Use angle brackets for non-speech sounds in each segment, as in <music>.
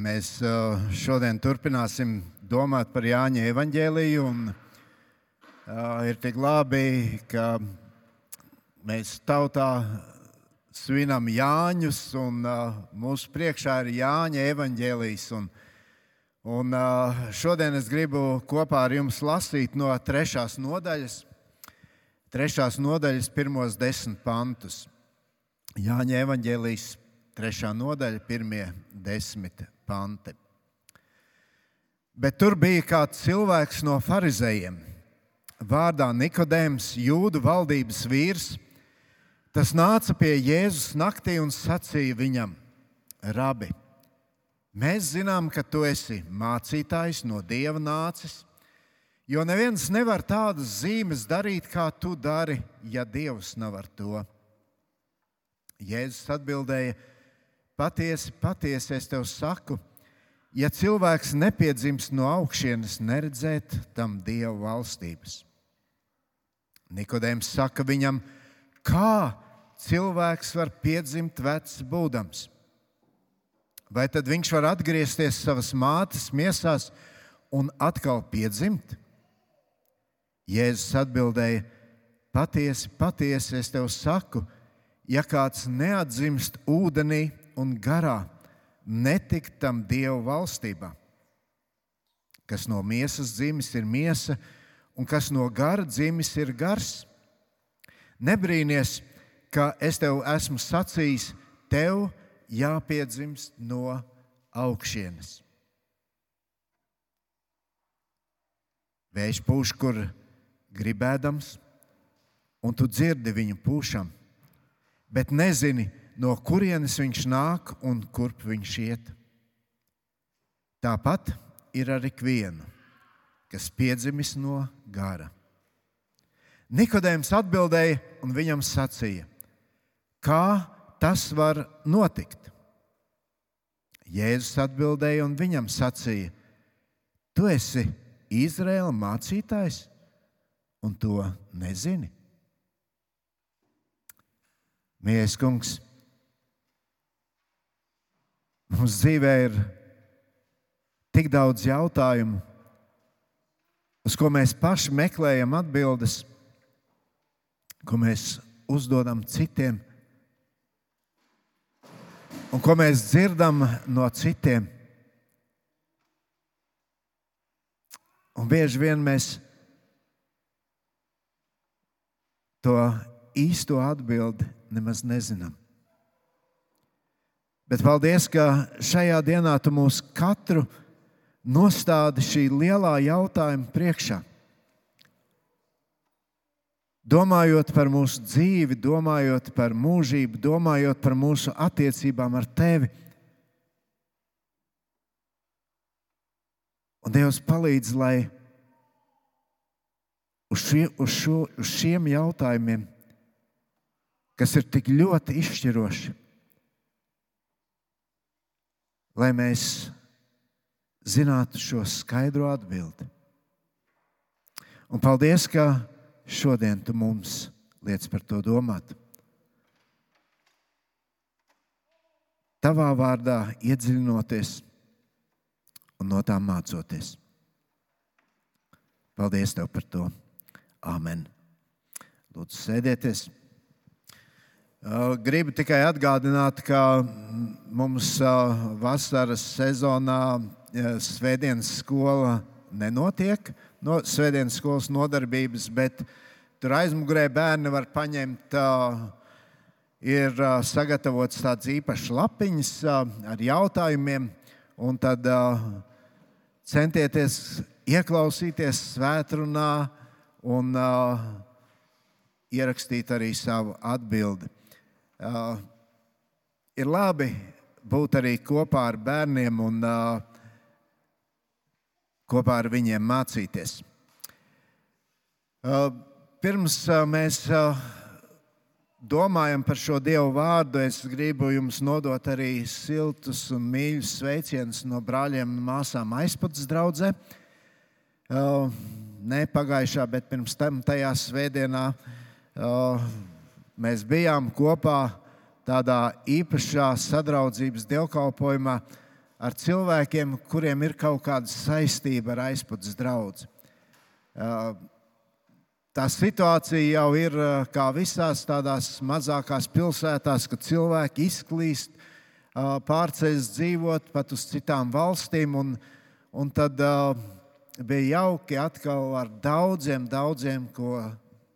Mēs šodien turpināsim domāt par Jāņa evaņģēliju. Un, uh, ir tik labi, ka mēs tautā svinam Jāņus, un uh, mūsu priekšā ir Jāņa evaņģēlijs. Un, un, uh, šodien es gribu kopā ar jums lasīt no trešās nodaļas, trešās nodaļas pirmos desmit pantus. Jāņa evaņģēlijs, trešā nodaļa, pirmie desmit panti. Bet tur bija kāds cilvēks no farizējiem, vārdā Nikodēms, jūdu valdības vīrs. Tas nāca pie Jēzus naktī un sacīja viņam: Rabi, mēs zinām, ka tu esi mācītājs no dieva nācis, jo neviens nevar tādas zīmes darīt, kā tu dari, ja dievs nav ar to. Jēzus atbildēja: Patiesi, patiesi es tev saku, ja cilvēks nepiedzimst no augšas, neredzēt tam dievu valstības. Nikodējums saka viņam, kā cilvēks var piedzimt vecs būdams? Vai tad viņš var atgriezties savas mātes miesās un atkal piedzimt? Jēzus atbildēja: Patiesi, patiesi es tev saku, ja kāds neatzimst ūdenī un garā, netikt tam Dieva valstībā. Kas no miesas dzimis, ir miesa, un kas no gara dzimis, ir gars. Nebrīnies, ka es tev esmu sacījis, tev jāpiedzimst no augšienes. Vējš pūš, kur gribēdams, un tu dzirdi viņu pūšam, bet nezini, no kurienes viņš nāk un kurp viņš iet. Tāpat ir ar ikvienu, kas piedzimis no gara. Nikodējums atbildēja un viņam sacīja, kā tas var notikt. Jēzus atbildēja un viņam sacīja, tu esi Izraēla mācītājs un to nezini. Mīļais kungs! Mums dzīvē ir tik daudz jautājumu, uz ko mēs paši meklējam atbildes, ko mēs uzdodam citiem un ko mēs dzirdam no citiem. Un bieži vien mēs to īsto atbildi nemaz nezinām. Bet paldies, ka šajā dienā tu mūs katru nostādi šī lielā jautājuma priekšā. Domājot par mūsu dzīvi, domājot par mūžību, domājot par mūsu attiecībām ar tevi. Un Dievs palīdz, lai uz, šie, uz, šo, uz šiem jautājumiem, kas ir tik ļoti izšķiroši, lai mēs zinātu šo skaidro atbildi. Un paldies, ka šodien tu mums liec par to domāt. Tavā vārdā iedziļinoties un no tām mācoties. Paldies tev par to. Amen. Lūdzu, sēdieties! Gribu tikai atgādināt, ka mums vasaras sezonā Svētdienas skola nenotiek, no Svētdienas skolas nodarbības, bet tur aizmugurē bērni var paņemt. Ir sagatavots tāds īpašs lapiņas ar jautājumiem, un tad centieties ieklausīties svētrunā un ierakstīt arī savu atbildību. Uh, ir labi būt arī kopā ar bērniem un uh, kopā ar viņiem mācīties. Uh, pirms uh, mēs uh, domājam par šo Dievu vārdu, es gribu jums nodot arī siltus un mīļus sveicienus no brāļiem un māsām aizpūtas draudzē. Uh, ne pagājušā, bet pirms tam tajā svētdienā. Uh, Mēs bijām kopā tādā īpašā sadraudzības dievkalpojumā ar cilvēkiem, kuriem ir kaut kāda saistība ar aizpūtas draugu. Tā situācija jau ir kā visās tādās mazākās pilsētās, kad cilvēki izklīst, pārceļas dzīvot pat uz citām valstīm. Un, un tad bija jauki atkal ar daudziem, daudziem, ko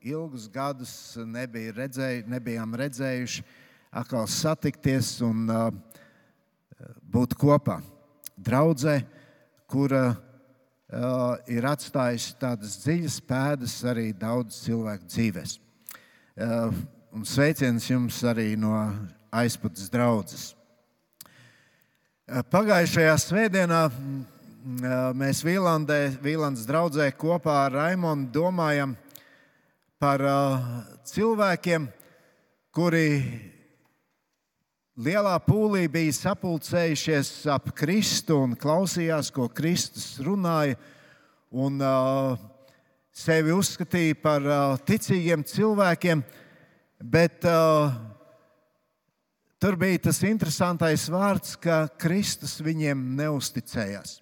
ilgus gadus nebija redzēju, nebijām redzējuši, atkal satikties un uh, būt kopā. Draudzē, kura uh, ir atstājusi tādas dziļas pēdas arī daudz cilvēku dzīvēs. Uh, un sveiciens jums arī no aizpūtas draudzes. Uh, pagājušajā svētdienā uh, mēs Vīlandē, Vīlandes draugzē kopā ar Raimonu domājam par uh, cilvēkiem, kuri lielā pūlī bija sapulcējušies ap Kristu un klausījās, ko Kristus runāja, un uh, sevi uzskatīja par uh, ticīgiem cilvēkiem, bet uh, tur bija tas interesantais vārds, ka Kristus viņiem neusticējās.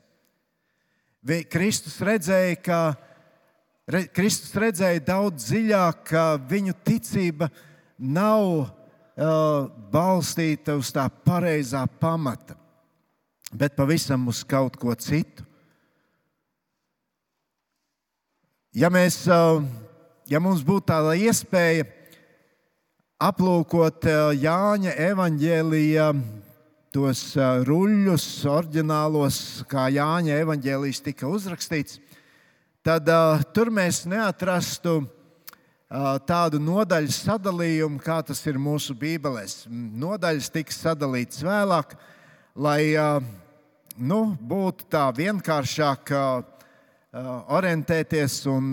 Vi, Kristus redzēja, ka re, Kristus redzēja daudz dziļāk, ka viņu ticība nav uh, balstīta uz tā pareizā pamata, bet pavisam uz kaut ko citu. Ja, mēs, uh, ja mums būtu tāda iespēja aplūkot uh, Jāņa evaņģēlīja tos ruļļus, oriģinālos, kā Jāņa evaņģēlījis tika uzrakstīts, tad uh, tur mēs neatrastu uh, tādu nodaļu sadalījumu, kā tas ir mūsu Bībelēs. Nodaļas tiks sadalītas vēlāk, lai nu, būtu tā vienkāršāk orientēties un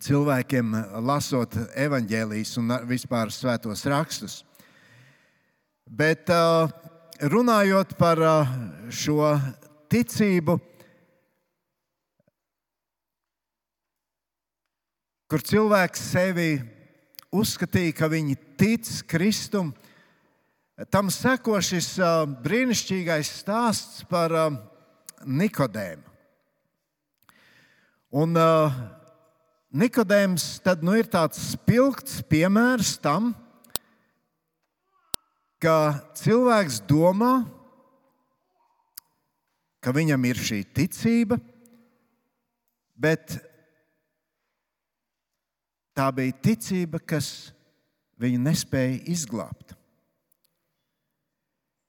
cilvēkiem lasot evaņģēlijas un vispār svētos rakstus. Bet runājot par šo ticību, kur cilvēks sevi uzskatīja, ka viņi tic Kristum. Tam seko šis brīnišķīgais stāsts par Nikodēmu. Un Nikodēms tad, nu, ir tāds spilgts piemērs tam, ka cilvēks domā, ka viņam ir šī ticība, bet Tā bija ticība, kas viņu nespēja izglābt.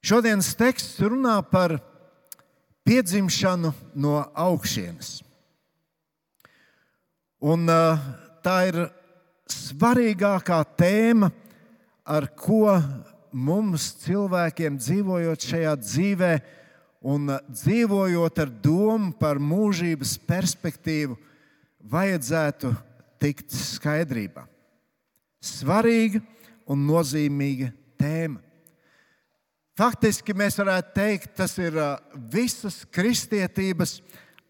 Šodienas teksts runā par piedzimšanu no augšas. Un, uh, tā ir svarīgākā tēma, ar ko mums, cilvēkiem, dzīvojot šajā dzīvē, un dzīvojot ar domu par mūžības perspektīvu, vajadzētu tikt skaidrībā. Svarīga un nozīmīga tēma. Faktiski mēs varētu teikt, tas ir visas kristietības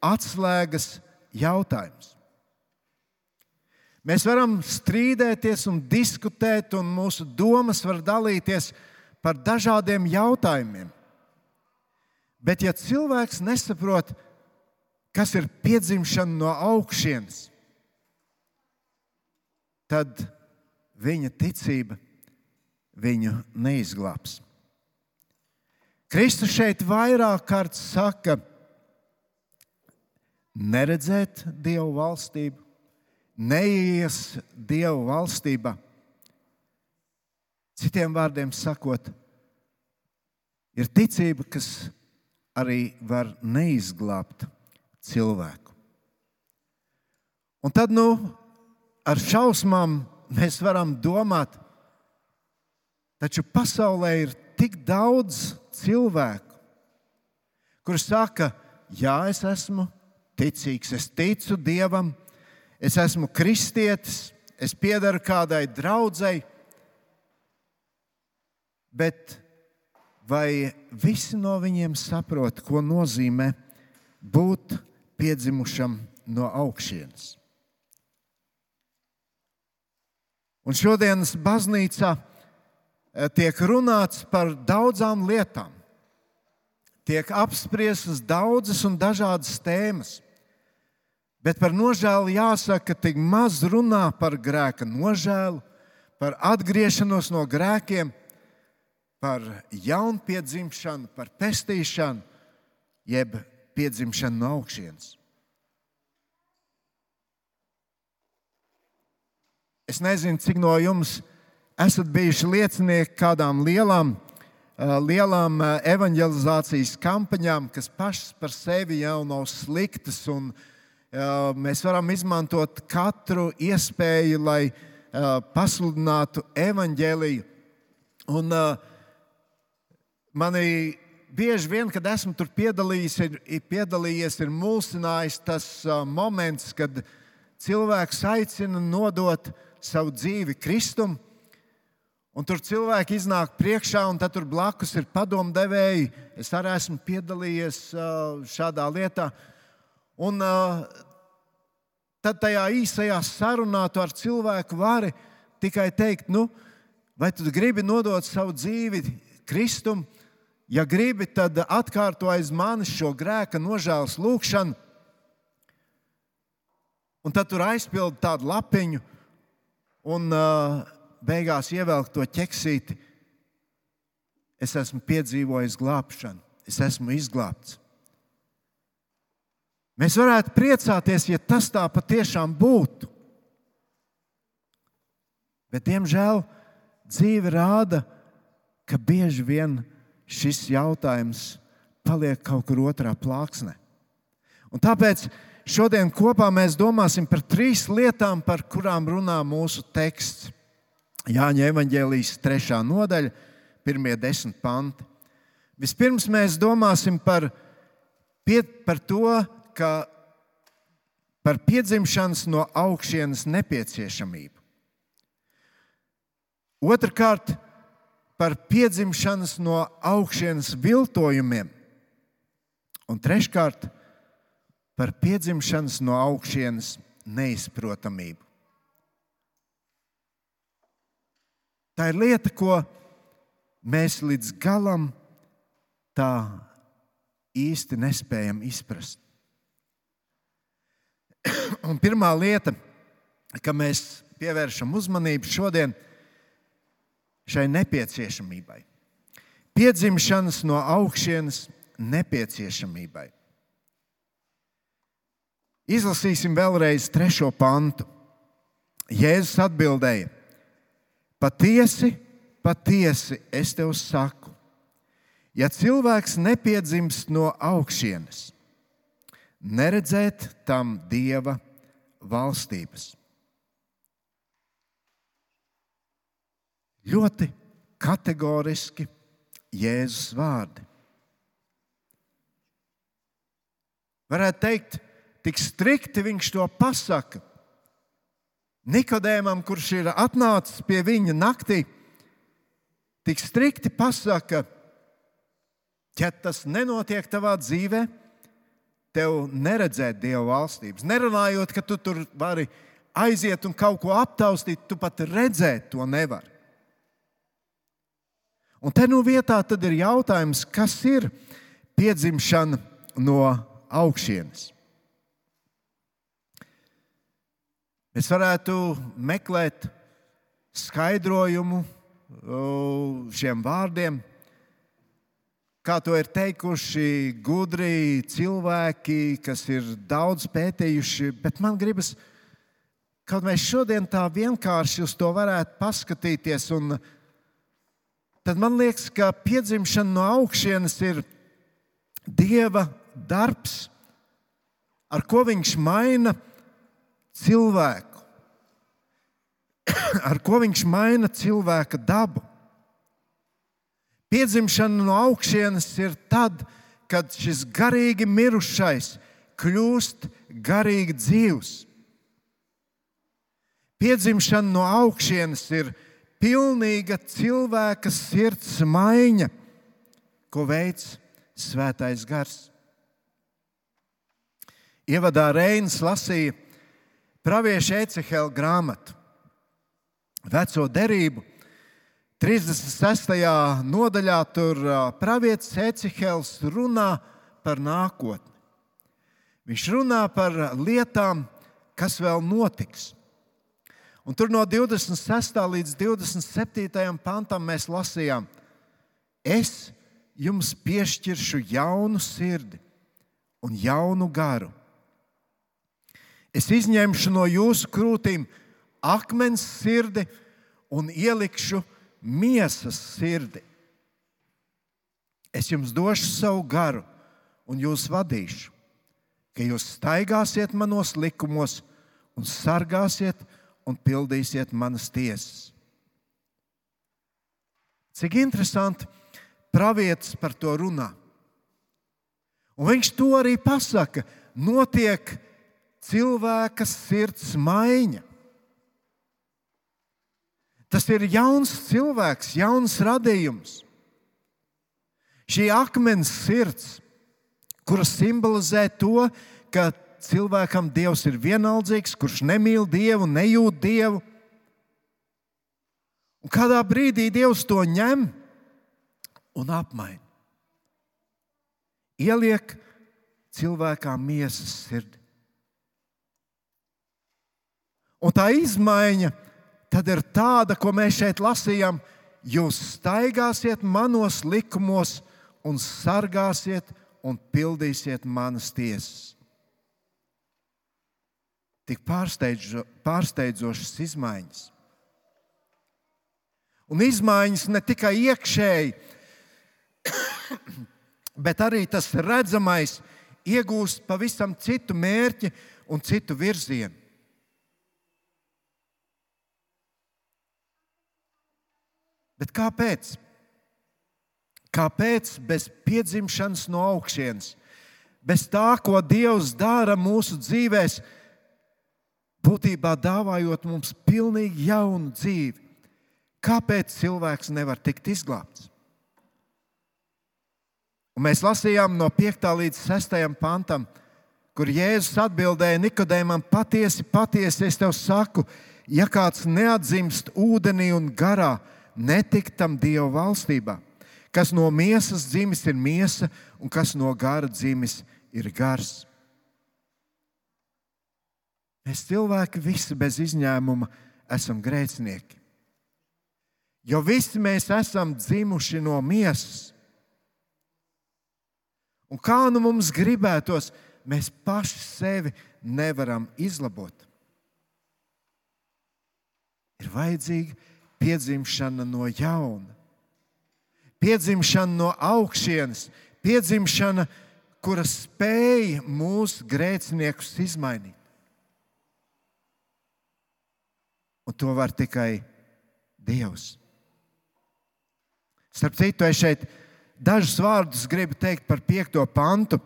atslēgas jautājums. Mēs varam strīdēties un diskutēt, un mūsu domas var dalīties par dažādiem jautājumiem. Bet, ja cilvēks nesaprot, kas ir piedzimšana no augšas, tad viņa ticība viņu neizglābs. Kristus šeit vairāk kārt saka, neredzēt Dievu valstību, neies Dievu valstībā. Citiem vārdiem sakot, ir ticība, kas arī var neizglābt cilvēku. Un tad, nu, ar šausmām mēs varam domāt, taču pasaulē ir tik daudz cilvēku, kuriem saka, jā, es esmu ticīgs, es ticu Dievam, es esmu kristietis, es piedaru kādai draudzēji, bet vai visi no viņiem saprot, ko nozīmē būt piedzimušam no augšas? Un šodienas baznīcā eh, tiek runāts par daudzām lietām. tiek apspriestas daudzas un dažādas tēmas. Bet par nožēlu jāsaka, ka tik maz runā par grēka nožēlu, par atgriešanos no grēkiem, par jaunpiedzimšanu, par pestīšanu, jeb piedzimšanu no augšas. Es nezinu, cik no jums esat bijuši liecinieki kādām lielām, lielām evanģelizācijas kampaņām, kas pašas par sevi jau nav sliktas. Un, mēs varam izmantot katru iespēju, lai pasludinātu evaņģēliju. Un manī bieži vien, kad esmu tur piedalījies, ir, ir, piedalījies, ir mulsinājis tas moments, kad cilvēks aicina nodot savu dzīvi Kristum. Un tur cilvēki iznāk priekšā, un tur blakus ir padomdevēji. Es arī esmu piedalījies šādā lietā. Un tad tajā īsajā sarunā tu ar cilvēku vari tikai teikt, nu, vai tu gribi nodot savu dzīvi Kristum. Ja gribi, tad atkārto aiz manis šo grēka nožēlas lūgšanu. Un tad tur aizpildi tādu lapiņu, un uh, beigās ievelk to ķeksīti. Es esmu piedzīvojis glābšanu, es esmu izglābts. Mēs varētu priecāties, ja tas tā patiešām būtu. Bet, diemžēl, dzīve rāda, ka bieži vien šis jautājums paliek kaut kur otrā plāksnē. Un tāpēc Šodien kopā mēs domāsim par trīs lietām, par kurām runā mūsu teksts. Jāņa evanģēlijas trešā nodaļa, pirmie desmit panti. Vispirms mēs domāsim par, par to, ka par piedzimšanas no augšas nepieciešamību. Otrakārt, par piedzimšanas no augšas viltojumiem. Un treškārt, par piedzimšanas no augšas neizprotamību. Tā ir lieta, ko mēs līdz galam tā īsti nespējam izprast. <clears throat> Un pirmā lieta, ka mēs pievēršam uzmanību šodien šai nepieciešamībai. Piedzimšanas no augšas nepieciešamībai. Izlasīsim vēlreiz trešo pantu. Jēzus atbildēja: Patiesi, patiesi es tev saku, ja cilvēks nepiedzimst no augšas, neredzēt tam dieva valstības. Ļoti kategoriski Jēzus vārdi. Varētu teikt, tik strikti viņš to pasaka. Nikodēmam, kurš ir atnācis pie viņa naktī, tik strikti pasaka, ja tas nenotiek tavā dzīvē, tev neredzēt Dieva valstības. Nerunājot, ka tu tur vari aiziet un kaut ko aptaustīt, tu pat redzēt to nevari. Un te nu vietā tad ir jautājums, kas ir piedzimšana no augšienes? Mēs varētu meklēt skaidrojumu šiem vārdiem, kā to ir teikuši gudri cilvēki, kas ir daudz pētījuši. Bet man gribas, kad mēs šodien tā vienkārši uz to varētu paskatīties, tad man liekas, ka piedzimšana no augšas ir Dieva darbs, ar ko Viņš maina cilvēku, <coughs> ar ko viņš maina cilvēka dabu. Piedzimšana no augšas ir tad, kad šis garīgi mirušais kļūst garīgi dzīvs. Piedzimšana no augšas ir pilnīga cilvēka sirds maiņa, ko veids Svētais Gars. Ievadā Reinas lasīja Pravieša Ecehela grāmatu, veco derību, 36. nodaļā tur pravietis Ecihels runā par nākotni. Viņš runā par lietām, kas vēl notiks. Un tur no 26. līdz 27. pantam mēs lasījām, es jums piešķiršu jaunu sirdi un jaunu garu. Es izņemšu no jūsu krūtīm akmens sirdi un ielikšu miesas sirdi. Es jums došu savu garu un jūs vadīšu, ka jūs staigāsiet manos likumos un sargāsiet un pildīsiet manas tiesas. Cik interesanti, pravietis par to runā. Un viņš to arī pasaka. Notiek cilvēka sirds maiņa. Tas ir jauns cilvēks, jauns radījums. Šī akmens sirds, kuras simbolizē to, ka cilvēkam Dievs ir vienaldzīgs, kurš nemīl Dievu, nejūt Dievu. Un kādā brīdī Dievs to ņem un apmaina. Ieliek cilvēkā miesas sirdi. Un tā izmaiņa tad ir tāda, ko mēs šeit lasījām. Jūs staigāsiet manos likumos un sargāsiet un pildīsiet manas tiesas tik pārsteidzo, pārsteidzošas izmaiņas. Un izmaiņas ne tikai iekšēji, <coughs> bet arī tas redzamais iegūst pavisam citu mērķi un citu virzienu. Bet kāpēc? Kāpēc bez piedzimšanas no augšas, bez tā, ko Dievs dara mūsu dzīvēm? būtībā dāvājot mums pilnīgi jaunu dzīvi. Kāpēc cilvēks nevar tikt izglābts? Un mēs lasījām no 5. līdz 6. pantam, kur Jēzus atbildēja Nikodēmam: Patiesi, patiesi es tev saku, ja kāds neatzimst ūdenī un garā, netiktam Dieva valstībā. Kas no miesas dzimis, ir miesa, un kas no gara dzimis, ir gars. Mēs cilvēki visi bez izņēmuma esam grēcinieki. Jo visi mēs esam dzimuši no miesas. Un kā nu mums gribētos, mēs paši sevi nevaram izlabot. Ir vajadzīga piedzimšana no jauna, piedzimšana no augšas, piedzimšana, kura spēja mūsu grēciniekus izmainīt. un to var tikai Dievs. Starp citu, es šeit dažus vārdus gribu teikt par piekto pantu.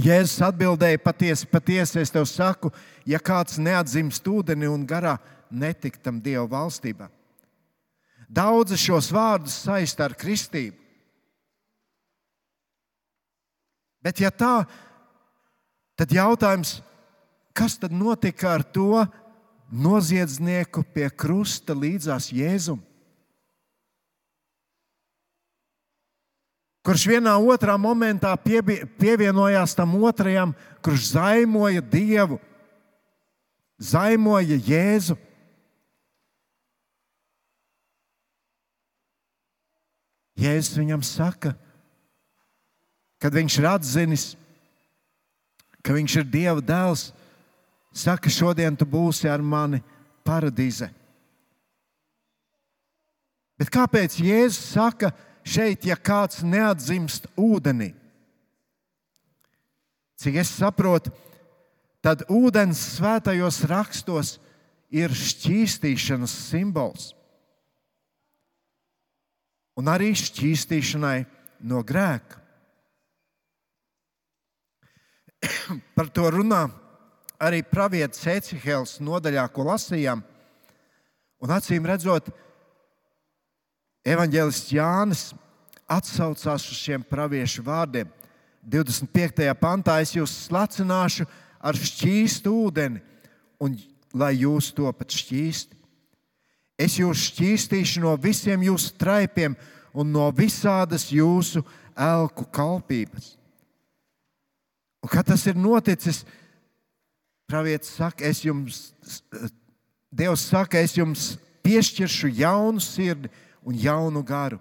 Jēzus atbildēja, patiesi, patiesi es tev saku, ja kāds neatzimst ūdeni un garā, netiktam Dieva valstībā. Daudzi šos vārdus saista ar kristību. Bet, ja tā, tad jautājums, kas tad notika ar to, noziedznieku pie krusta līdzās Jēzum. Kurš vienā otrā momentā pievienojās tam otrajam, kurš zaimoja Dievu, zaimoja Jēzu. Jēzus viņam saka, kad viņš ir atzinis, ka viņš ir Dieva dēls, Saka, šodien tu būsi ar mani paradīze. Bet kāpēc Jēzus saka šeit, ja kāds neatzimst ūdenī? Cik es saprotu, tad ūdens svētajos rakstos ir šķīstīšanas simbols. Un arī šķīstīšanai no grēka. <clears throat> Par to runā arī pravietis Ecihēls nodaļā, ko lasījām. Un acīm redzot, evanģēlists Jānis atsaucās uz šiem praviešu vārdiem. 25. pantā es jūs slacināšu ar šķīstu ūdeni, un lai jūs to pat šķīsti. Es jūs šķīstīšu no visiem jūsu traipiem un no visādas jūsu elku kalpības. Un, kad tas ir noticis, pravietis saka, es jums, Dievs saka, es jums piešķiršu jaunu sirdi un jaunu garu.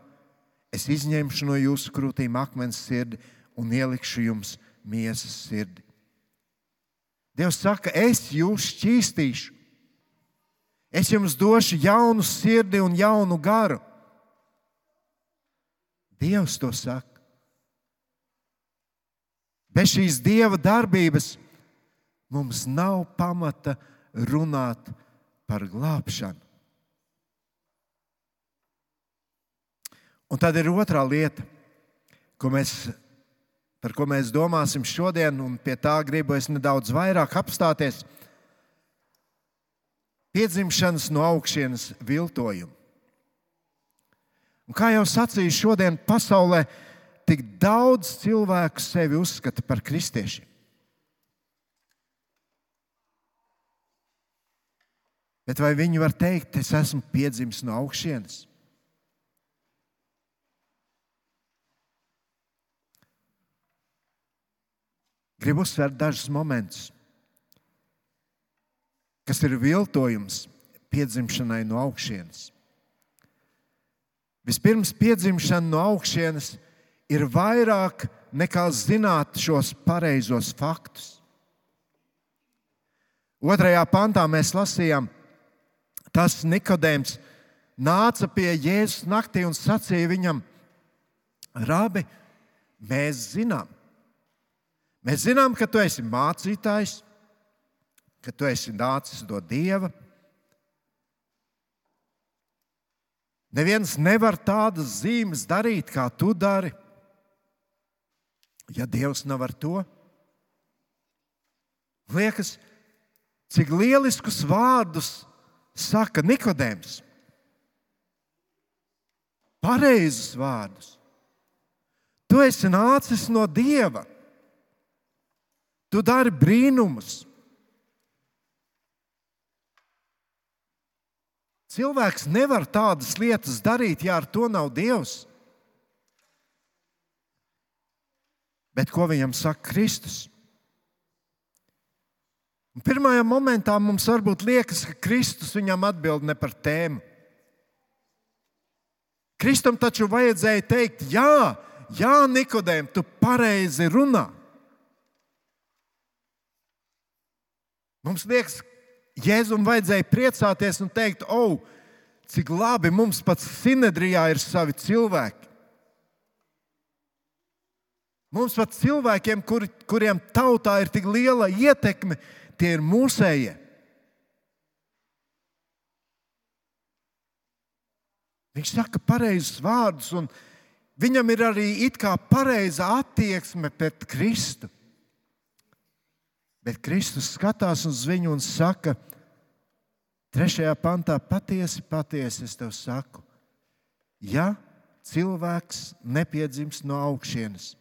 Es izņemšu no jūsu krūtīm akmens sirdi un ielikšu jums miesas sirdi. Dievs saka, es jūs šķīstīšu. Es jums došu jaunu sirdi un jaunu garu. Dievs to saka. Bez šīs dieva darbības mums nav pamata runāt par glābšanu. Un tad ir otrā lieta, ko mēs, par ko mēs domāsim šodien, un pie tā gribu es nedaudz vairāk apstāties. Piedzimšanas no augšas viltojuma. Un kā jau sacīju, šodien pasaulē tik daudz cilvēku sevi uzskata par kristiešiem. Bet vai viņi var teikt, es esmu piedzimis no augšas? Gribu uzsvērt dažus momentus, kas ir viltojums piedzimšanai no augšas. Vispirms, piedzimšana no augšas ir vairāk nekā zināt šos pareizos faktus. Otrajā pantā mēs lasījām, tas Nikodējums nāca pie Jēzus naktī un sacīja viņam, Rabi, mēs zinām, Mēs zinām, ka tu esi mācītājs, ka tu esi nācis no Dieva. Neviens nevar tādas zīmes darīt, kā tu dari, ja Dievs nav ar to. Liekas, cik lieliskus vārdus saka Nikodējums. Pareizus vārdus. Tu esi nācis no Dieva. Tu dari brīnumus. Cilvēks nevar tādas lietas darīt, ja ar to nav Dievs. Bet ko viņam saka Kristus? Pirmajā momentā mums varbūt liekas, ka Kristus viņam atbild ne par tēmu. Kristum taču vajadzēja teikt, jā, jā Nikodēm, tu pareizi runā. Mums liekas, Jēzum vajadzēja priecāties un teikt, oh, cik labi mums pat Sinedrijā ir savi cilvēki. Mums pat cilvēkiem, kur, kuriem tautā ir tik liela ietekme, tie ir mūsējie. Viņš saka pareizus vārdus, un viņam ir arī it kā pareiza attieksme pret Kristu. Bet Kristus skatās uz viņu un saka, trešajā pantā, patiesi, patiesi es tev saku, ja cilvēks nepiedzims no augšas,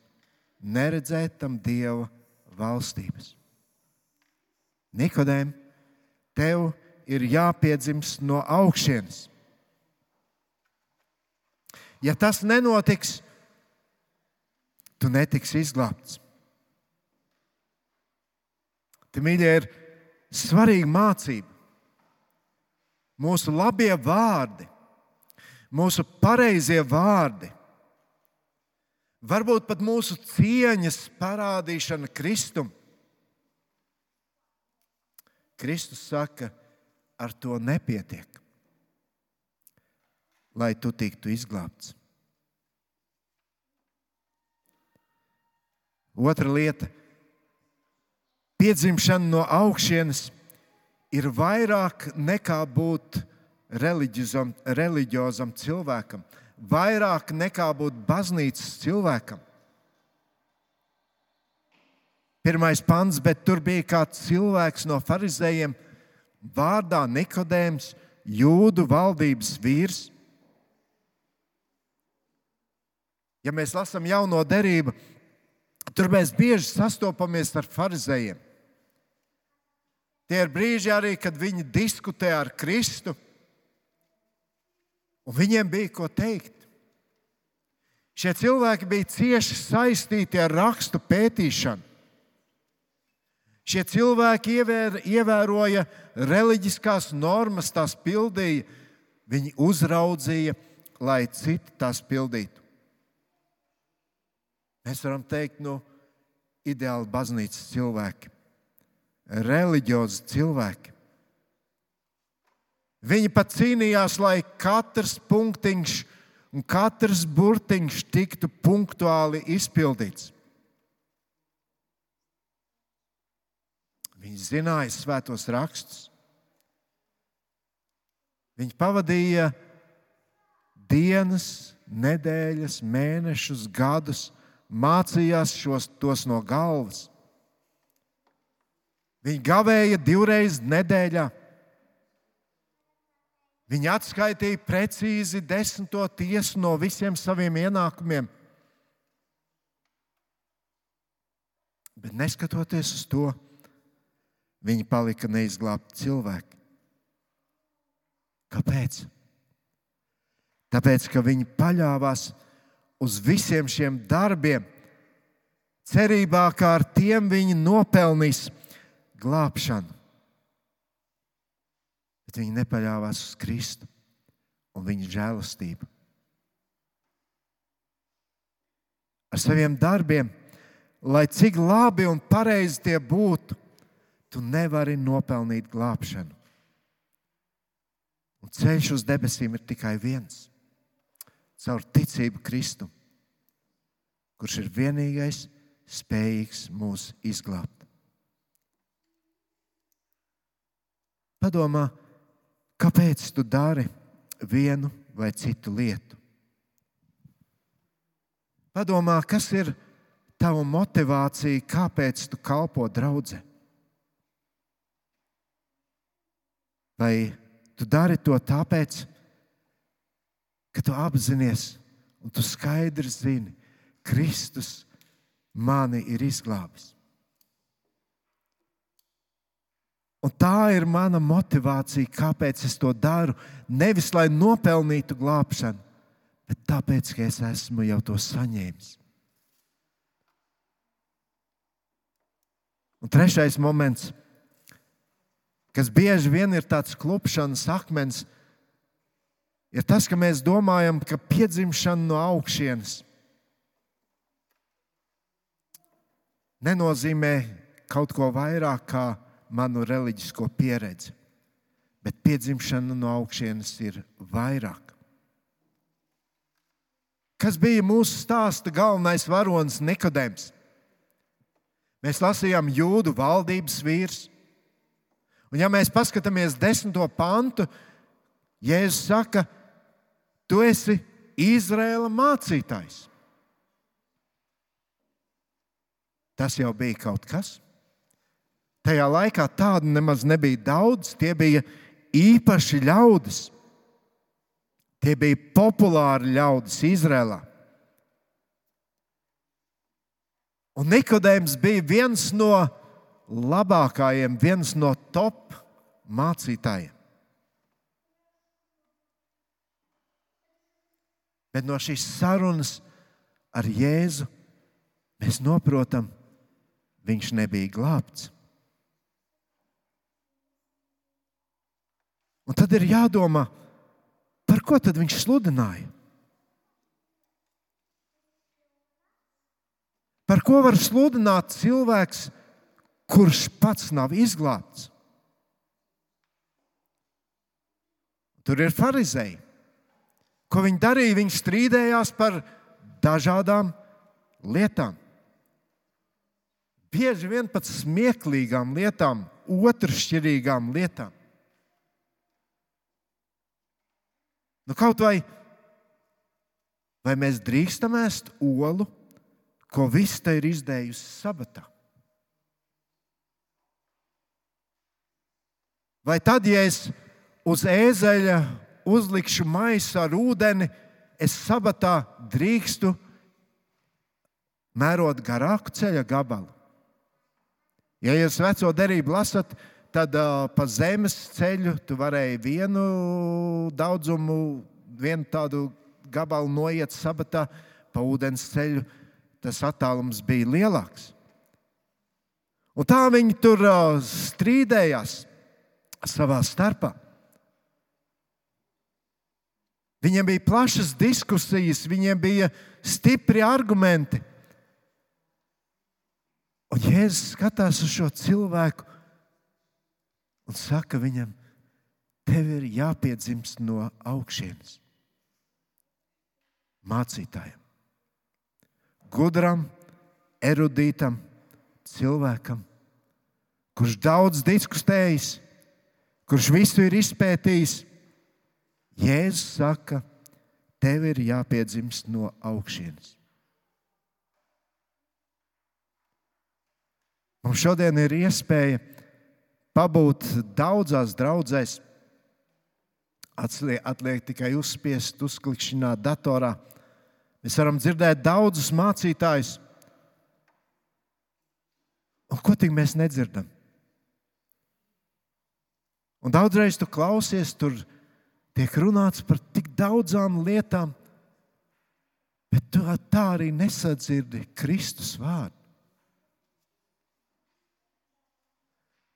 neredzēt tam dieva valstības. Nikodēm, tev ir jāpiedzimst no augšas. Ja tas nenotiks, tu netiksi izglābts. Te, mīļie, ir svarīga mācība. Mūsu labie vārdi, mūsu pareizie vārdi, varbūt pat mūsu cieņas parādīšana Kristum. Kristus saka, ar to nepietiek, lai tu tiktu izglābts. Otra lieta Piedzimšana no augšas ir vairāk nekā būt reliģiozam, reliģiozam cilvēkam, vairāk nekā būt baznīcas cilvēkam. Pirmais pants, bet tur bija kāds cilvēks no farizējiem, vārdā Nikodējums, jūdu valdības vīrs. Ja mēs lasām jauno derību, tur mēs bieži sastopamies ar farizējiem. Tie ir brīži arī, kad viņi diskutē ar Kristu. Un viņiem bija ko teikt. Šie cilvēki bija cieši saistīti ar rakstu pētīšanu. Šie cilvēki ievēr, ievēroja reliģiskās normas, tās pildīja, viņi uzraudzīja, lai citi tās pildītu. Mēs varam teikt, nu, ideāli baznīcas cilvēki, reliģiozi cilvēki. Viņi pat cīnījās, lai katrs punktiņš un katrs burtiņš tiktu punktuāli izpildīts. Viņi zināja svētos rakstus. Viņi pavadīja dienas, nedēļas, mēnešus, gadus, mācījās šos, tos no galvas. Viņi gavēja divreiz nedēļā. Viņi atskaitīja precīzi desmito tiesu no visiem saviem ienākumiem. Bet neskatoties uz to, viņi palika neizglābti cilvēki. Kāpēc? Tāpēc, ka viņi paļāvās uz visiem šiem darbiem, cerībā, ka ar tiem viņi nopelnīs glābšanu bet viņi nepaļāvās uz Kristu un viņa žēlastību. Ar saviem darbiem, lai cik labi un pareizi tie būtu, tu nevari nopelnīt glābšanu. Un ceļš uz debesīm ir tikai viens - caur ticību Kristu, kurš ir vienīgais spējīgs mūs izglābt. Padomā, Kāpēc tu dari vienu vai citu lietu? Padomā, kas ir tava motivācija, kāpēc tu kalpo draudzē? Vai tu dari to tāpēc, ka tu apzinājies un tu skaidri zini, Kristus mani ir izglābis? Un tā ir mana motivācija, kāpēc es to daru. Nevis lai nopelnītu glābšanu, bet tāpēc, ka es esmu jau to saņēmis. Un trešais moments, kas bieži vien ir tāds klupšanas akmens, ir tas, ka mēs domājam, ka piedzimšana no augšienes nenozīmē kaut ko vairāk kā manu reliģisko pieredzi, bet piedzimšana no augšas ir vairāk. Kas bija mūsu stāsta galvenais varonis Nikodēms? Mēs lasījām jūdu valdības vīrs. Un, ja mēs paskatāmies desmito pantu, Jēzus saka, tu esi Izraēla mācītājs. Tas jau bija kaut kas. Tajā laikā tādu nemaz nebija daudz. Tie bija īpaši ļaudis. Tie bija populāri ļaudis Izrēlā. Un Nikodējums bija viens no labākajiem, viens no top mācītājiem. Bet no šīs sarunas ar Jēzu mēs saprotam, viņš nebija glābts. Un tad ir jādomā, par ko tad viņš sludināja? Par ko var sludināt cilvēks, kurš pats nav izglābts? Tur ir farizēji. Ko viņi darīja? Viņi strīdējās par dažādām lietām. Bieži vien pat smieklīgām lietām, otršķirīgām lietām. Nu, kaut vai, vai mēs drīkstam ēst olu, ko vista ir izdējusi sabatā? Vai tad, ja es uz ēzeļa uzlikšu maisu ar ūdeni, es sabatā drīkstu mērot garāku ceļa gabalu? Ja jūs veco derību lasat, tad uh, pa zemes ceļu tu varēji vienu daudzumu vienu tādu gabalu noiet sabatā pa ūdens ceļu, tas attālums bija lielāks. Un tā viņi tur uh, strīdējās savā starpā. Viņiem bija plašas diskusijas, viņiem bija stipri argumenti. Un Jēzus skatās uz šo cilvēku un saka viņam, tev ir jāpiedzimst no augšas. Mācītājam, gudram, erudītam cilvēkam, kurš daudz diskutējis, kurš visu ir izpētījis, Jēzus saka, tev ir jāpiedzimst no augšas. Mums šodien ir iespēja pabūt daudzās draudzēs. Atliek, atliek tikai uzspiest, uzklikšķināt datorā. Mēs varam dzirdēt daudzus mācītājus. Un ko tik mēs nedzirdam? Un daudzreiz tu klausies, tur tiek runāts par tik daudzām lietām, bet tu tā arī nesadzirdi Kristus vārdu.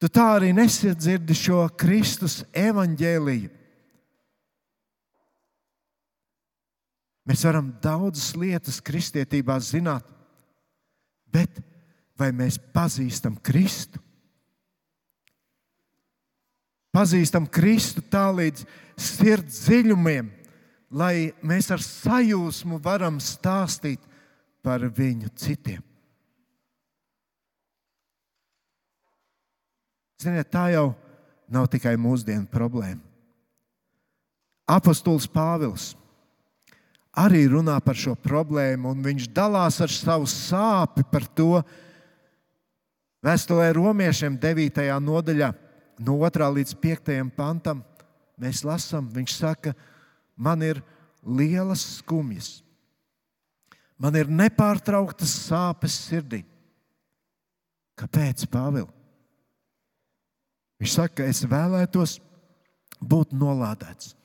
Tu tā arī nesadzirdi šo Kristus evaņģēliju. Mēs varam daudzas lietas kristietībā zināt, bet vai mēs pazīstam Kristu? Pazīstam Kristu tā līdz sirds dziļumiem, lai mēs ar sajūsmu varam stāstīt par viņu citiem. Ziniet, tā jau nav tikai mūsdienu problēma. Apostols Pāvils arī runā par šo problēmu, un viņš dalās ar savu sāpi par to. Vēstulē romiešiem 9. nodaļā, no 2. līdz 5. pantam, mēs lasām, viņš saka, man ir lielas skumjas, man ir nepārtrauktas sāpes sirdī. Kāpēc, Pāvils? Viņš saka, es vēlētos būt nolādēts,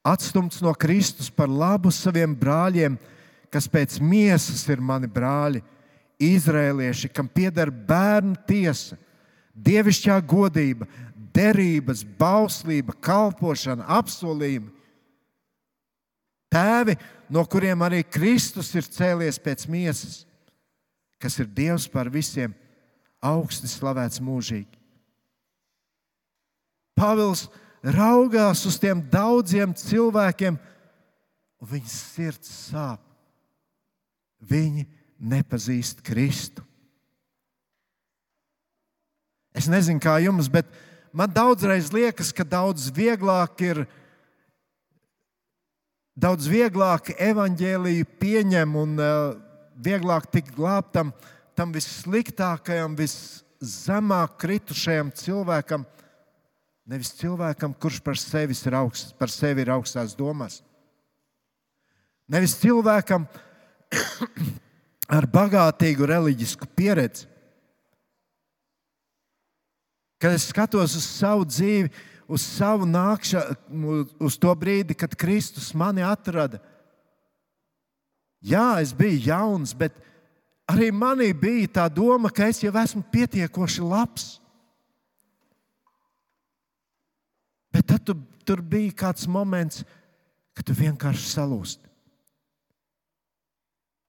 atstumts no Kristus par labu saviem brāļiem, kas pēc miesas ir mani brāļi, izrēlieši, kam pieder bērnu tiesa, dievišķā godība, derības, bauslība, kalpošana, apsolījumi. Tēvi, no kuriem arī Kristus ir cēlies pēc miesas, kas ir Dievs par visiem, augsti slavēts mūžīgi. Pāvils raugās uz tiem daudziem cilvēkiem, un viņas sirds sāp. Viņi nepazīst Kristu. Es nezinu, kā jums, bet man daudzreiz liekas, ka daudz vieglāk ir, daudz vieglāk evaņģēlīju pieņem un uh, vieglāk tikt glābtam tam vissliktākajam, viszemāk kritušajam cilvēkam, Nevis cilvēkam, kurš par sevi ir, augst, par sevi ir augstās domās. Nevis cilvēkam <clears throat> ar bagātīgu reliģisku pieredzi. Kad es skatos uz savu dzīvi, uz savu nākšanu, uz to brīdi, kad Kristus mani atrada. Jā, es biju jauns, bet arī manī bija tā doma, ka es jau esmu pietiekoši labs. Bet tad tu, tur bija kāds moments, kad tu vienkārši salūsti.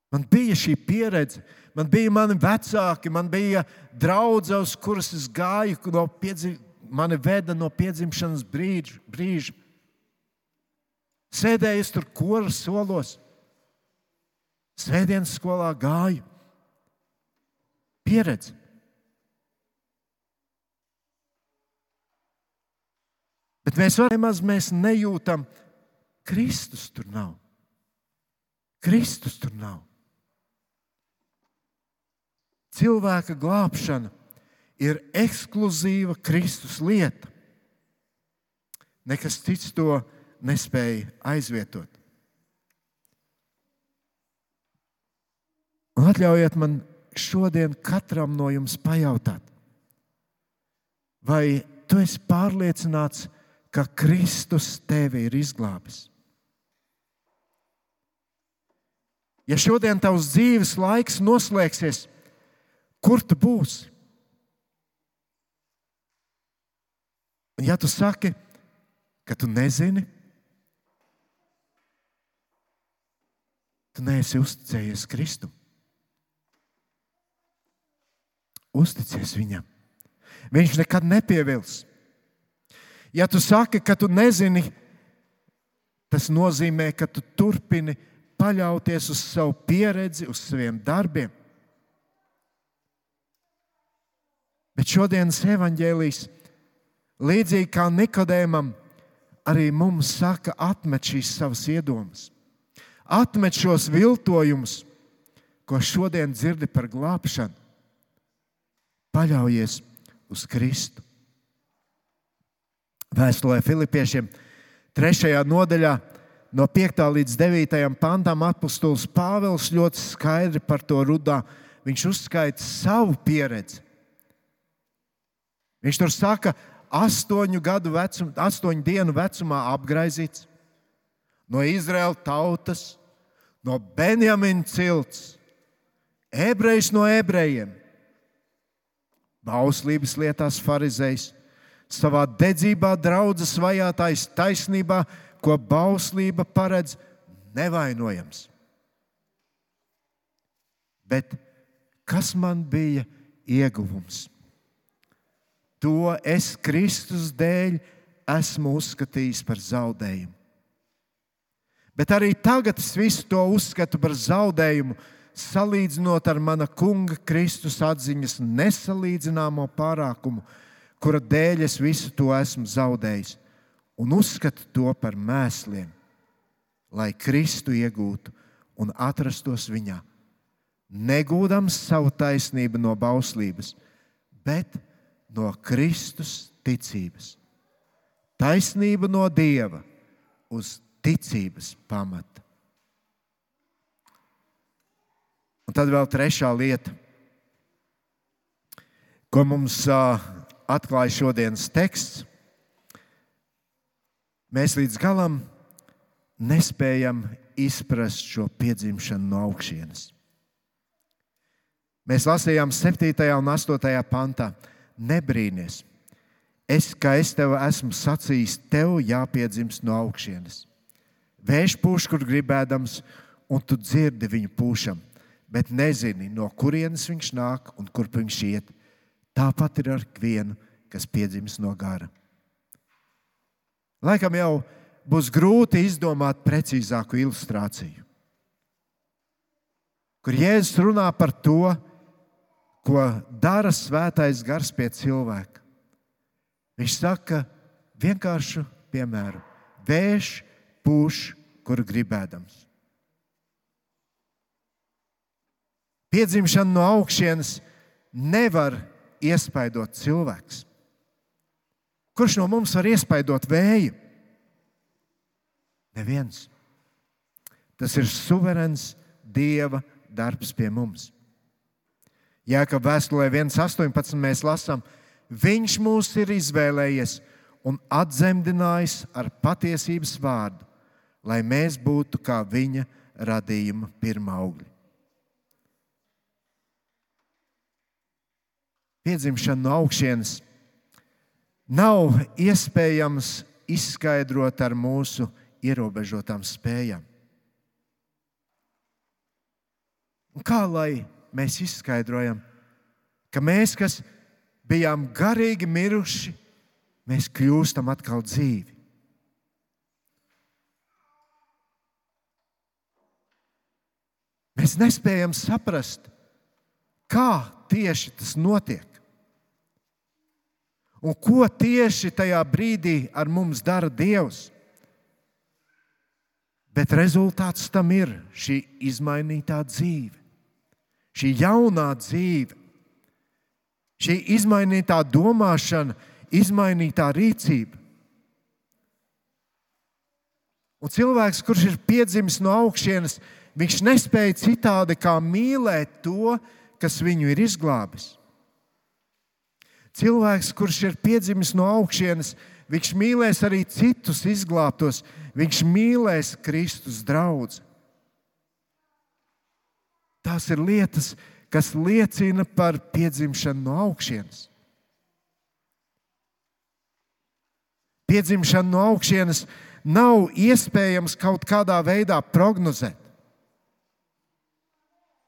Man bija šī pieredze, man bija mani vecāki, man bija draugi, uz kurus es gāju, no piedzim, mani veda no piedzimšanas brīža. brīža. Sēdēju tur koras solos, svētdienas skolā gāju. Pieredze. Bet mēs varam nemaz mēs nejūtam, Kristus tur nav. Kristus tur nav. Cilvēka glābšana ir ekskluzīva Kristus lieta. Nekas cits to nespēja aizvietot. Un atļaujiet man šodien katram no jums pajautāt, vai tu esi pārliecināts, ka ka Kristus tevi ir izglābis. Ja šodien tavs dzīves laiks noslēgsies, kur tu būsi? Un ja tu saki, ka tu nezini, tu neesi uzticējies Kristum. Uzticies Viņam. Viņš nekad nepievils. Ja tu saki, ka tu nezini, tas nozīmē, ka tu turpini paļauties uz savu pieredzi, uz saviem darbiem. Bet šodienas evanģēlijas, līdzīgi kā Nikodēmam, arī mums saka, atmet šīs savas iedomas, atmet šos viltojumus, ko šodien dzirdi par glābšanu. Paļaujies uz Kristu. Vēstulē Filipiešiem 3. nodaļā, no 5. līdz 9. pantam, apustulis Pāvils ļoti skaidri par to rudā. Viņš uzskaita savu pieredzi. Viņš tur saka, astoņu, vecum, astoņu dienu vecumā apgaizīts no Izraēlas tautas, no Benjamina cilts, ebrejs no ebrejiem, bauslības lietās farizējs, savā dedzībā draudzes vajātais taisnībā, ko bauslība paredz nevainojams. Bet kas man bija ieguvums? To es Kristus dēļ esmu uzskatījis par zaudējumu. Bet arī tagad es visu to uzskatu par zaudējumu, salīdzinot ar mana kunga Kristus atziņas nesalīdzināmo pārākumu, kura dēļ es visu to esmu zaudējis, un uzskatu to par mēsliem, lai Kristu iegūtu un atrastos viņā, negūdams savu taisnību no bauslības, bet no Kristus ticības. Taisnība no Dieva uz ticības pamata. Un tad vēl trešā lieta, ko mums uh, atklāja šodienas teksts. Mēs līdz galam nespējam izprast šo piedzimšanu no augšas. Mēs lasījām 7. un 8. pantā. Nebrīnies, es, kā es tev esmu sacījis, tev jāpiedzimst no augšas. Vējš pūš, kur gribēdams, un tu dzirdi viņu pūšam, bet nezini, no kurienes viņš nāk un kurp viņš iet. Tāpat ir ar vienu, kas piedzimis no gara. Laikam jau būs grūti izdomāt precīzāku ilustrāciju, kur Jēzus runā par to, ko dara svētais gars pie cilvēka. Viņš saka vienkāršu piemēru: vējš pūš, kur gribēdams. Piedzimšana no augšas nevar iespaidot cilvēks. Kurš no mums var iespaidot vēju? Neviens. Tas ir suverēns Dieva darbs pie mums. Jā, ka vēstulē 1,18 mēs lasām, Viņš mūs ir izvēlējies un atzemdinājis ar patiesības vārdu, lai mēs būtu kā viņa radījuma pirmā augļa. Piedzimšana no augšas nav iespējams izskaidrot ar mūsu ierobežotām spējām. Un kā lai mēs izskaidrojam, ka mēs, kas bijām garīgi miruši, mēs kļūstam atkal dzīvi? Mēs nespējam saprast, kā tieši tas notiek. Un ko tieši tajā brīdī ar mums dara Dievs? Bet rezultāts tam ir šī izmainītā dzīve, šī jaunā dzīve, šī izmainītā domāšana, izmainītā rīcība. Un cilvēks, kurš ir piedzimis no augšas, viņš nespēja citādi kā mīlēt to, kas viņu ir izglābis. Cilvēks, kurš ir piedzimis no augšas, viņš mīlēs arī citus izglābtos, viņš mīlēs Kristus draugu. tās ir lietas, kas liecina par piedzimšanu no augšas. Piedzimšana no augšas nav iespējams kaut kādā veidā prognozēt.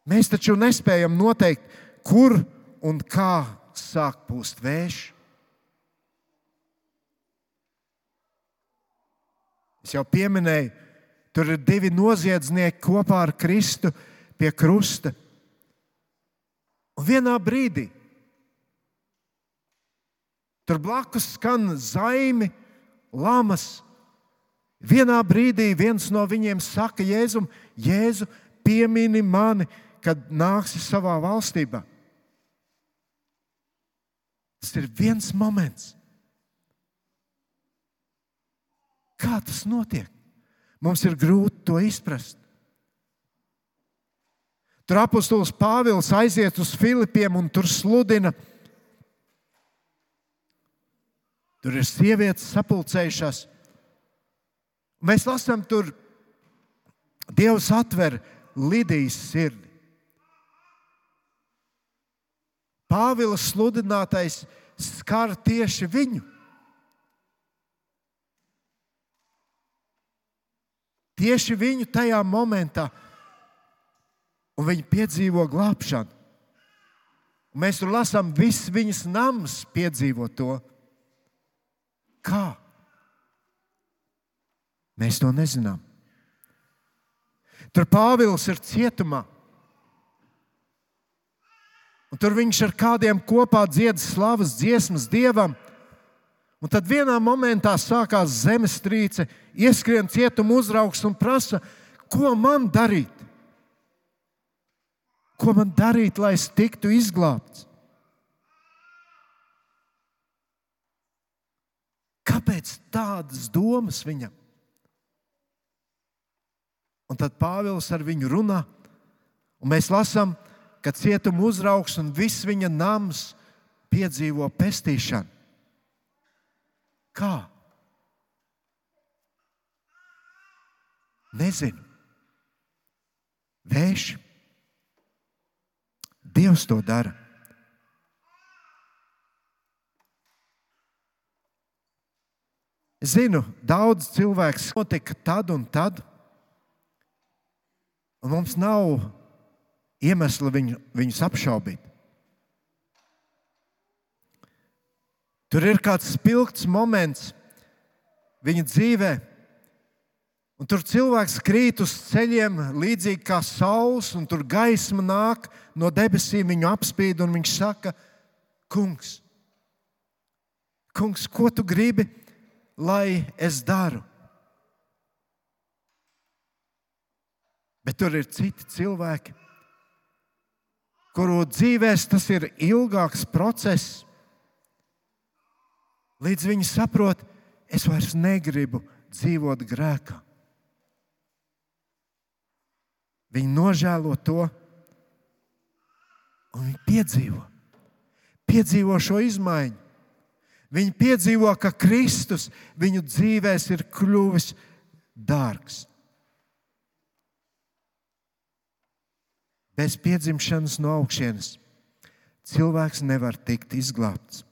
Mēs taču nespējam noteikt, kur un kā sāk pūst vējš. Es jau pieminēju, tur ir divi noziedznieki kopā ar Kristu pie krusta. Un vienā brīdī tur blakus skan zaimi, lamas. Vienā brīdī viens no viņiem saka, Jēzum, Jēzu, piemini mani, kad nāksi savā valstībā. Tas ir viens moments. Kā tas notiek? Mums ir grūti to izprast. Tur apustulis Pāvils aiziet uz Filipiem un tur sludina. Tur ir sievietes sapulcējušās. Mēs lasām, tur Dievs atver Lidijas sirdi. Pāvila sludinātais skar tieši viņu. Tieši viņu tajā momentā, un viņi piedzīvo glābšanu. Un mēs tur lasām, viss viņas nams piedzīvo to. Kā? Mēs to nezinām. Tur Pāvils ir cietumā. Un tur viņš ar kādiem kopā dzied slavas dziesmas dievam. Un tad vienā momentā sākās zemestrīce, ieskrien cietuma uzraugs un prasa, ko man darīt? Ko man darīt, lai es tiktu izglābts? Kāpēc tādas domas viņam? Un tad Pāvils ar viņu runā, un mēs lasām, ka cietuma uzraugs un viss viņa nams piedzīvo pestīšanu. Kā? Nezinu. Vējš. Dievs to dara. Zinu, daudz cilvēku notika tad un tad, un mums nav iemesla viņu, viņus apšaubīt. Tur ir kāds spilgts moments viņa dzīvē, un tur cilvēks krīt uz ceļiem, līdzīgi kā saules, un tur gaisma nāk no debesīm, viņu apspīd, un viņš saka, Kungs, kungs ko tu gribi? lai es daru. Bet tur ir citi cilvēki, kuru dzīvēs tas ir ilgāks process, līdz viņi saprot, es vairs negribu dzīvot grēkā. Viņi nožēlo to, un viņi piedzīvo, piedzīvo šo izmaiņu. Viņi piedzīvo, ka Kristus viņu dzīvēs ir kļuvis dārgs. Bez piedzimšanas no augšas cilvēks nevar tikt izglābts.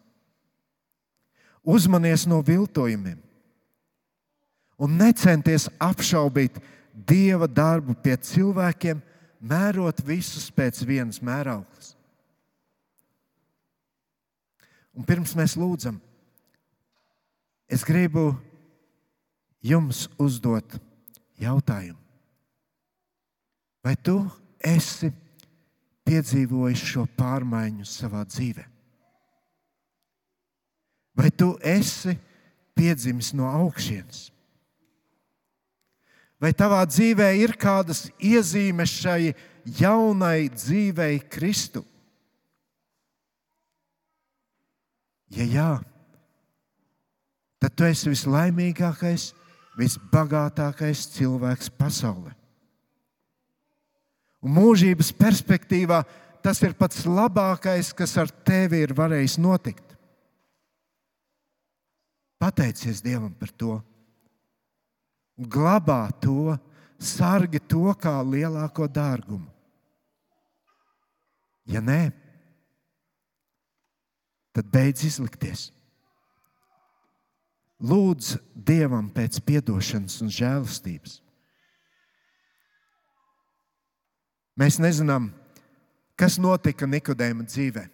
Uzmanies no viltojumiem un necenties apšaubīt Dieva darbu pie cilvēkiem, mērot visus pēc vienas mērauklas. Un pirms mēs lūdzam, Es gribu jums uzdot jautājumu. Vai tu esi piedzīvojis šo pārmaiņu savā dzīvē? Vai tu esi piedzimis no augšas? Vai tavā dzīvē ir kādas iezīmes šai jaunai dzīvei Kristu? Ja jā, tad tu esi vislaimīgākais, visbagātākais cilvēks pasaulē. Un mūžības perspektīvā tas ir pats labākais, kas ar tevi ir varējis notikt. Pateicies Dievam par to. Glabā to, sargi to kā lielāko dārgumu. Ja nē, tad beidz izlikties. Lūdz Dievam pēc atdošanas un žēlastības. Mēs nezinām, kas notika Nikodēma dzīvē.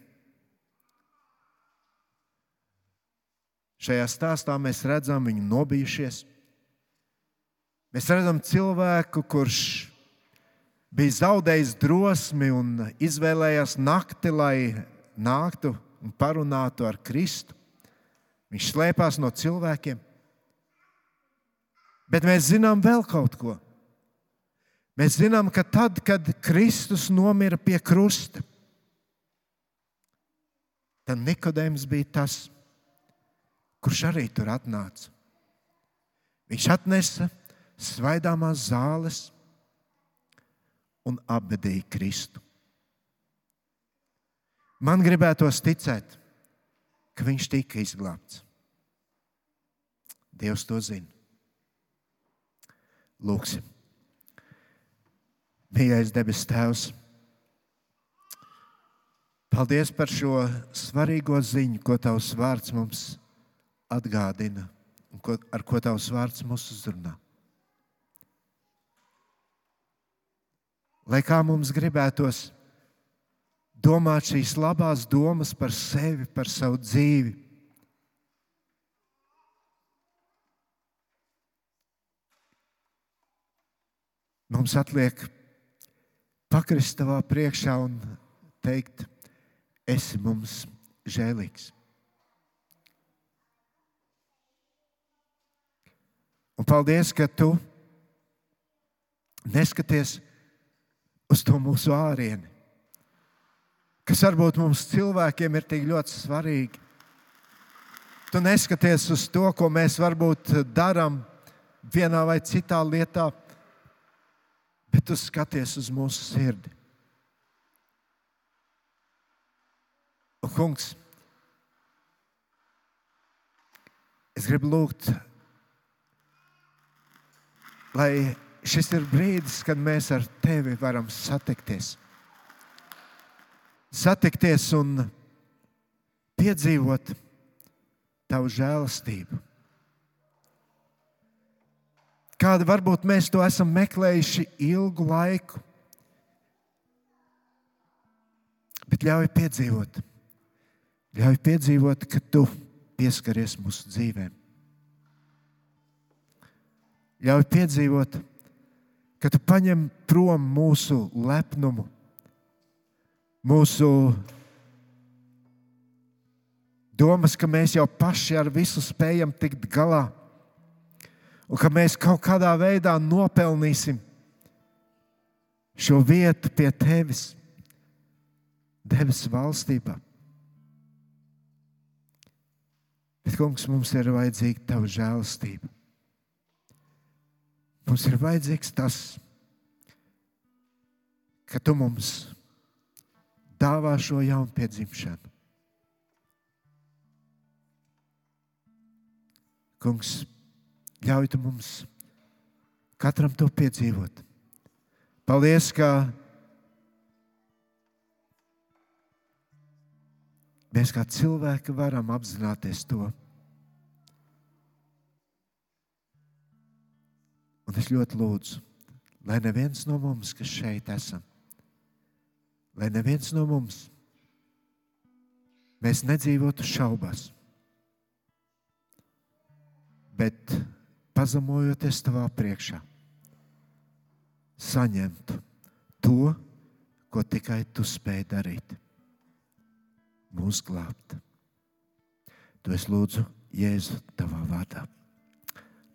Šajā stāstā mēs redzam viņu nobijušies. Mēs redzam cilvēku, kurš bija zaudējis drosmi un izvēlējās nakti, lai nāktu un parunātu ar Kristu. Viņš slēpās no cilvēkiem. Bet mēs zinām vēl kaut ko. Mēs zinām, ka tad, kad Kristus nomira pie krusta, tad Nikodējums bija tas, kurš arī tur atnāca. Viņš atnesa svaidāmās zāles un apbedīja Kristu. Man gribētos ticēt, ka viņš tika izglābts. Dievs to zina. Lūksim. Mīļais debes Tēvs, paldies par šo svarīgo ziņu, ko Tavs vārds mums atgādina un ko, ar ko Tavs vārds mūs uzrunā. Lai kā mums gribētos domāt šīs labās domas par sevi, par savu dzīvi. Mums atliek pakrist tavā priekšā un teikt, esi mums žēlīgs. Un paldies, ka tu neskaties uz to mūsu ārieni kas varbūt mums cilvēkiem ir tik ļoti svarīgi. Tu neskaties uz to, ko mēs varbūt darām vienā vai citā lietā, bet tu skaties uz mūsu sirdi. Un, kungs, es gribu lūgt, lai šis ir brīdis, kad mēs ar tevi varam satikties satikties un piedzīvot tavu žēlastību. Kāda varbūt mēs to esam meklējuši ilgu laiku, bet ļauj piedzīvot, ļauj piedzīvot, ka tu pieskaries mūsu dzīvēm. Ļauj piedzīvot, ka tu paņem prom mūsu lepnumu, mūsu domas, ka mēs jau paši ar visu spējam tikt galā, un ka mēs kaut kādā veidā nopelnīsim šo vietu pie tevis, debesu valstībā. Bet, kungs, mums ir vajadzīga tava žēlastība. Mums ir vajadzīgs tas, ka tu mums dāvā šo jaunu piedzimšanu. Kungs, ļauj mums katram to piedzīvot. Paldies, ka mēs kā cilvēki varam apzināties to. Un es ļoti lūdzu, lai neviens no mums, kas šeit esam, lai neviens no mums mēs nedzīvotu šaubās, bet pazemojoties tavā priekšā, saņemtu to, ko tikai tu spēj darīt. Mūsu glābt. To es lūdzu Jēzu tavā vārdā.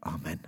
Amen.